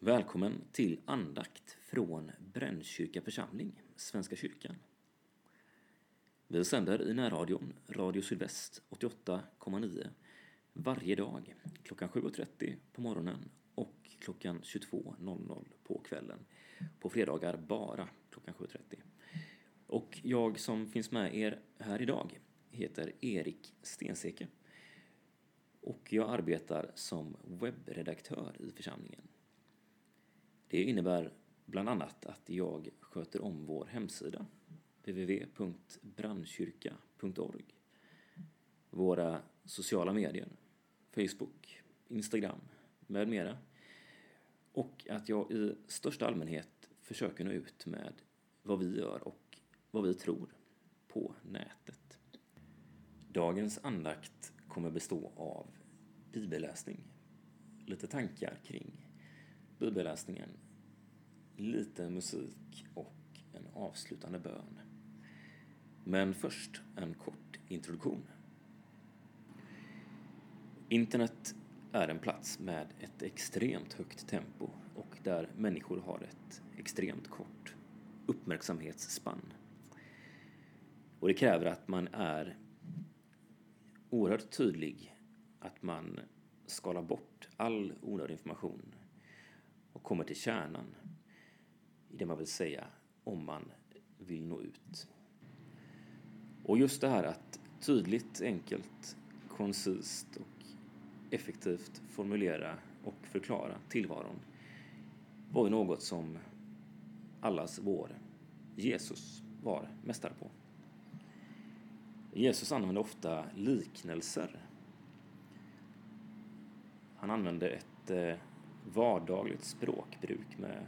Välkommen till andakt från Brännkyrka församling, Svenska kyrkan. Vi sänder i närradion Radio Sydväst 88,9 varje dag klockan 7.30 på morgonen och klockan 22.00 på kvällen. På fredagar bara klockan 7.30. Och jag som finns med er här idag heter Erik Stenseke och jag arbetar som webbredaktör i församlingen. Det innebär bland annat att jag sköter om vår hemsida www.brandkyrka.org våra sociala medier Facebook, Instagram med mera och att jag i största allmänhet försöker nå ut med vad vi gör och vad vi tror på nätet. Dagens andakt kommer bestå av bibelläsning, lite tankar kring bibelläsningen, lite musik och en avslutande bön. Men först en kort introduktion. Internet är en plats med ett extremt högt tempo och där människor har ett extremt kort uppmärksamhetsspann. Och det kräver att man är oerhört tydlig, att man skalar bort all onödig information och kommer till kärnan i det man vill säga om man vill nå ut. Och just det här att tydligt, enkelt, koncist och effektivt formulera och förklara tillvaron var ju något som allas vår Jesus var mästare på. Jesus använde ofta liknelser. Han använde ett eh, vardagligt språkbruk med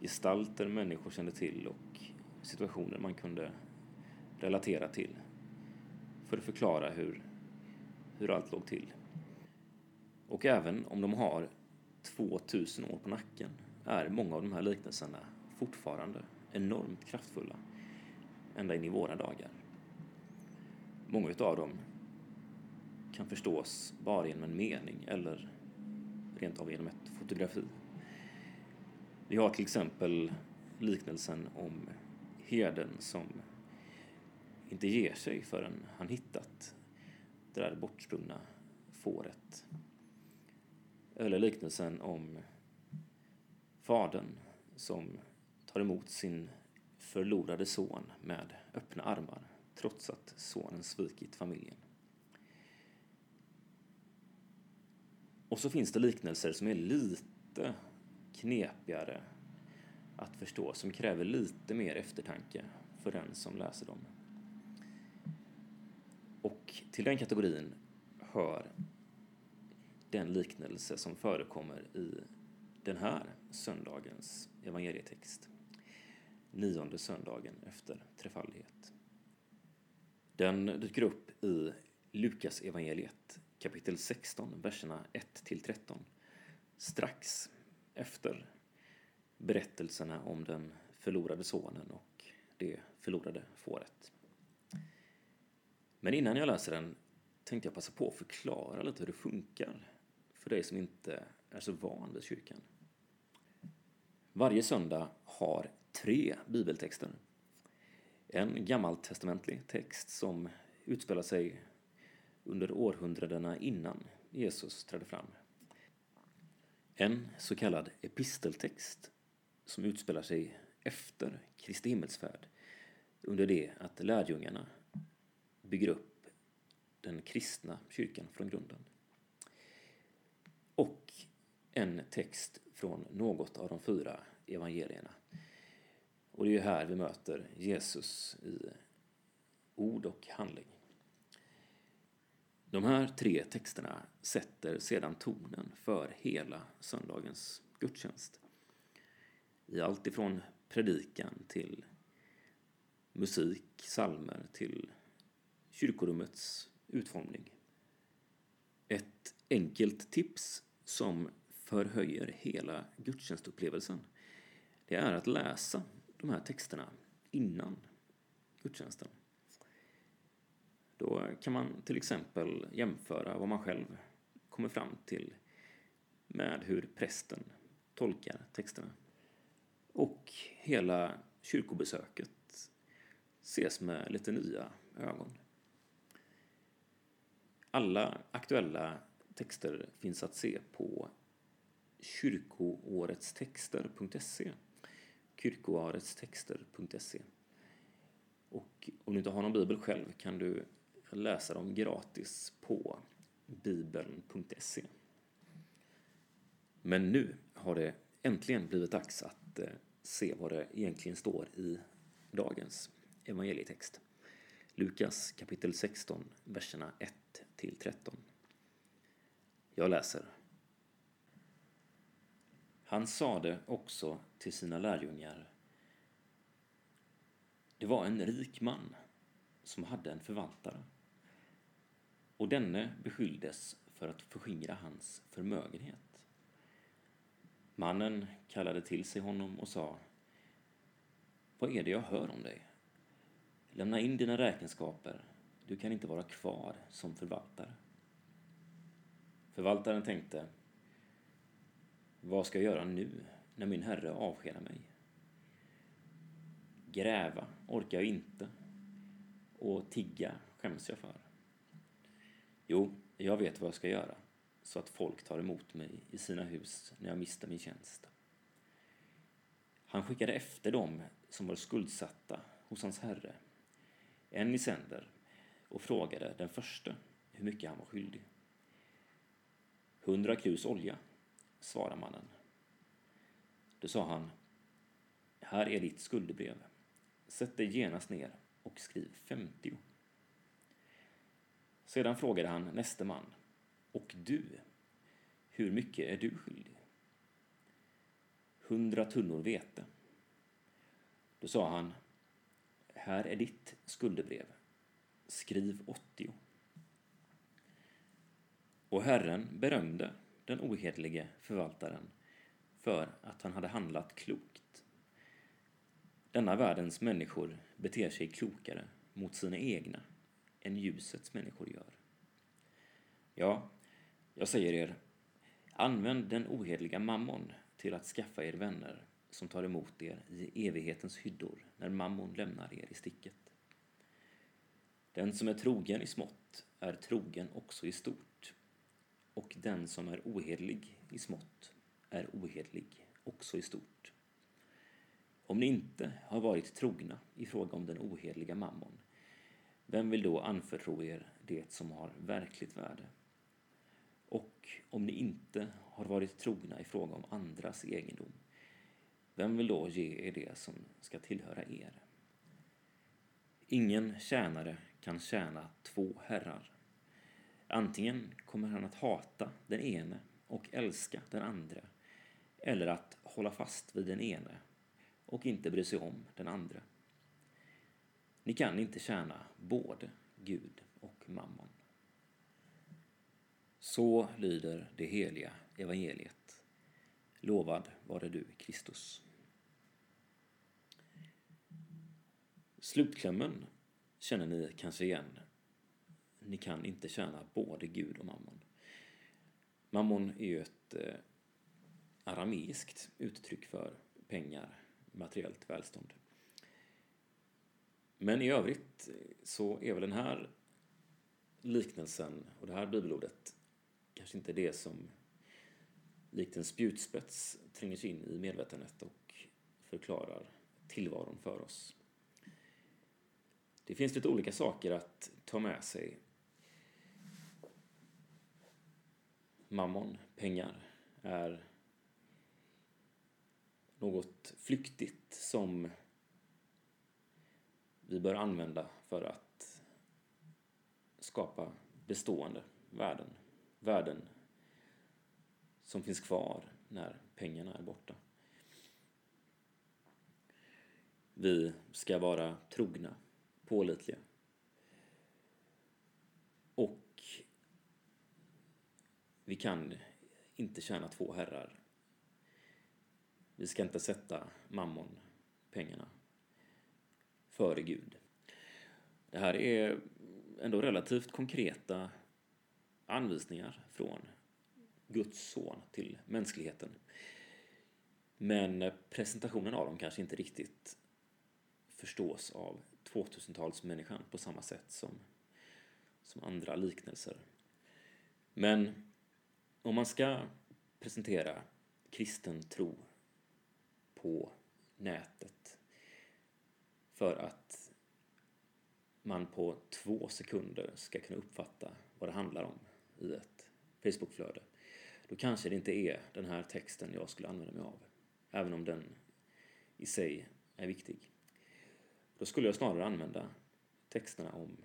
gestalter människor kände till och situationer man kunde relatera till för att förklara hur, hur allt låg till. Och även om de har 2000 år på nacken är många av de här liknelserna fortfarande enormt kraftfulla ända in i våra dagar. Många av dem kan förstås bara genom en mening eller rent av genom ett fotografi. Vi har till exempel liknelsen om herden som inte ger sig förrän han hittat det där bortsprungna fåret. Eller liknelsen om fadern som tar emot sin förlorade son med öppna armar trots att sonen svikit familjen. Och så finns det liknelser som är lite knepigare att förstå, som kräver lite mer eftertanke för den som läser dem. Och till den kategorin hör den liknelse som förekommer i den här söndagens evangelietext. Nionde söndagen efter trefaldighet. Den dyker upp i Lukas evangeliet kapitel 16, verserna 1-13. Strax efter berättelserna om den förlorade sonen och det förlorade fåret. Men innan jag läser den tänkte jag passa på att förklara lite hur det funkar för dig som inte är så van vid kyrkan. Varje söndag har tre bibeltexter. En gammaltestamentlig text som utspelar sig under århundradena innan Jesus trädde fram. En så kallad episteltext som utspelar sig efter Kristi himmelsfärd under det att lärjungarna bygger upp den kristna kyrkan från grunden. Och en text från något av de fyra evangelierna. Och det är ju här vi möter Jesus i ord och handling. De här tre texterna sätter sedan tonen för hela söndagens gudstjänst. I allt ifrån predikan till musik, salmer till kyrkorummets utformning. Ett enkelt tips som förhöjer hela gudstjänstupplevelsen det är att läsa de här texterna innan gudstjänsten. Då kan man till exempel jämföra vad man själv kommer fram till med hur prästen tolkar texterna. Och hela kyrkobesöket ses med lite nya ögon. Alla aktuella texter finns att se på kyrkoåretstexter.se kyrkoåretstexter.se Och om du inte har någon bibel själv kan du läsa dem gratis på bibeln.se. Men nu har det äntligen blivit dags att eh, se vad det egentligen står i dagens evangelietext. Lukas kapitel 16, verserna 1 till 13. Jag läser. Han sade också till sina lärjungar. Det var en rik man som hade en förvaltare och denne beskylldes för att förskingra hans förmögenhet. Mannen kallade till sig honom och sa Vad är det jag hör om dig? Lämna in dina räkenskaper, du kan inte vara kvar som förvaltare. Förvaltaren tänkte Vad ska jag göra nu när min herre avskedar mig? Gräva orkar jag inte och tigga skäms jag för. Jo, jag vet vad jag ska göra så att folk tar emot mig i sina hus när jag mister min tjänst. Han skickade efter dem som var skuldsatta hos hans herre, en i sänder, och frågade den första hur mycket han var skyldig. Hundra krus olja, svarade mannen. Då sa han, här är ditt skuldebrev. Sätt dig genast ner och skriv femtio. Sedan frågade han näste man. Och du, hur mycket är du skyldig? Hundra tunnor vete. Då sa han, här är ditt skuldebrev. Skriv åttio. Och Herren berömde den ohederlige förvaltaren för att han hade handlat klokt. Denna världens människor beter sig klokare mot sina egna än ljusets människor gör. Ja, jag säger er, använd den ohederliga mammon till att skaffa er vänner som tar emot er i evighetens hyddor när mammon lämnar er i sticket. Den som är trogen i smått är trogen också i stort och den som är ohederlig i smått är ohederlig också i stort. Om ni inte har varit trogna i fråga om den ohederliga mammon vem vill då anförtro er det som har verkligt värde? Och om ni inte har varit trogna i fråga om andras egendom, vem vill då ge er det som ska tillhöra er? Ingen tjänare kan tjäna två herrar. Antingen kommer han att hata den ene och älska den andra, eller att hålla fast vid den ene och inte bry sig om den andra. Ni kan inte tjäna både Gud och mammon. Så lyder det heliga evangeliet. Lovad vare du, Kristus. Slutklämmen känner ni kanske igen. Ni kan inte tjäna både Gud och mammon. Mammon är ju ett eh, arameiskt uttryck för pengar, materiellt välstånd. Men i övrigt så är väl den här liknelsen och det här bibelordet kanske inte det som likt en spjutspets tränger sig in i medvetandet och förklarar tillvaron för oss. Det finns lite olika saker att ta med sig. Mammon, pengar, är något flyktigt som vi bör använda för att skapa bestående värden. Värden som finns kvar när pengarna är borta. Vi ska vara trogna, pålitliga. Och vi kan inte tjäna två herrar. Vi ska inte sätta mammon, pengarna, före Gud. Det här är ändå relativt konkreta anvisningar från Guds son till mänskligheten. Men presentationen av dem kanske inte riktigt förstås av 2000-talsmänniskan på samma sätt som, som andra liknelser. Men om man ska presentera kristen tro på nätet för att man på två sekunder ska kunna uppfatta vad det handlar om i ett Facebookflöde, då kanske det inte är den här texten jag skulle använda mig av, även om den i sig är viktig. Då skulle jag snarare använda texterna om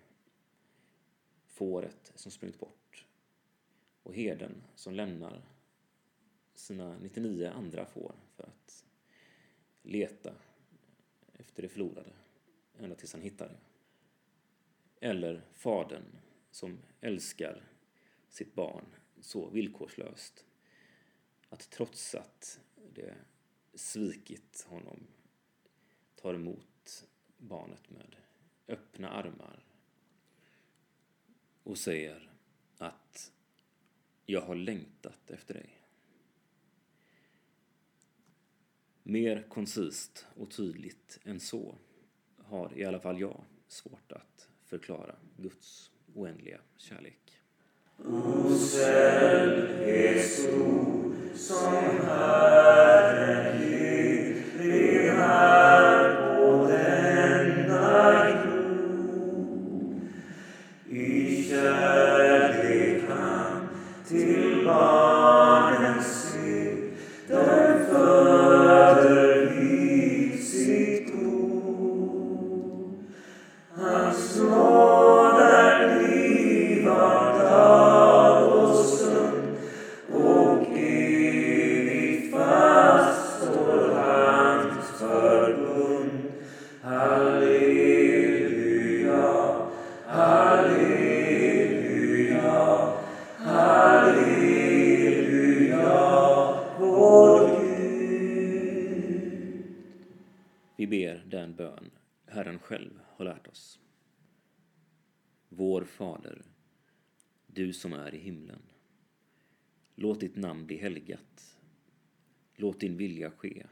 fåret som sprungit bort och heden som lämnar sina 99 andra får för att leta efter det förlorade ända tills han hittar det. Eller fadern som älskar sitt barn så villkorslöst att trots att det svikit honom tar emot barnet med öppna armar och säger att jag har längtat efter dig. Mer koncist och tydligt än så har i alla fall jag svårt att förklara Guds oändliga kärlek. Osäll stor som här Vår Fader, du som är i himlen. Låt ditt namn bli helgat. Låt din vilja ske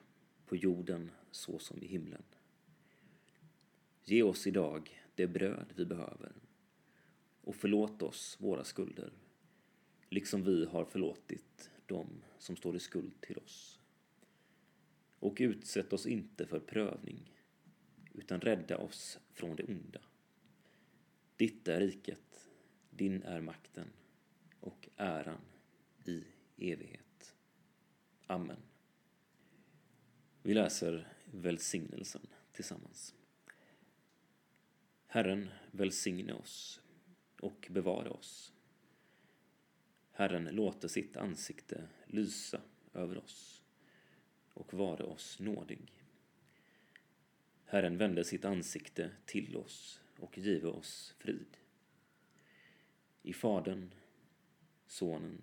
på jorden så som i himlen. Ge oss idag det bröd vi behöver och förlåt oss våra skulder, liksom vi har förlåtit dem som står i skuld till oss. Och utsätt oss inte för prövning, utan rädda oss från det onda. Ditt är riket, din är makten och äran i evighet. Amen. Vi läser välsignelsen tillsammans. Herren välsigne oss och bevara oss. Herren låter sitt ansikte lysa över oss och vara oss nådig. Herren vände sitt ansikte till oss och give oss frid. I Fadern, Sonen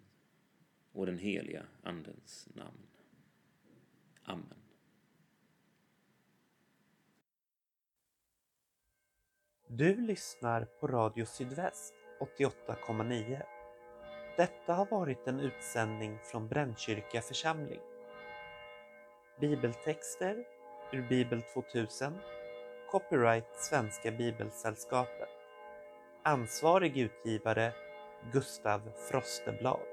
och den heliga Andens namn. Amen. Du lyssnar på Radio Sydväst 88,9. Detta har varit en utsändning från Brännkyrka församling. Bibeltexter ur Bibel 2000 Copyright Svenska Bibelsällskapet. Ansvarig utgivare Gustav Frosteblad.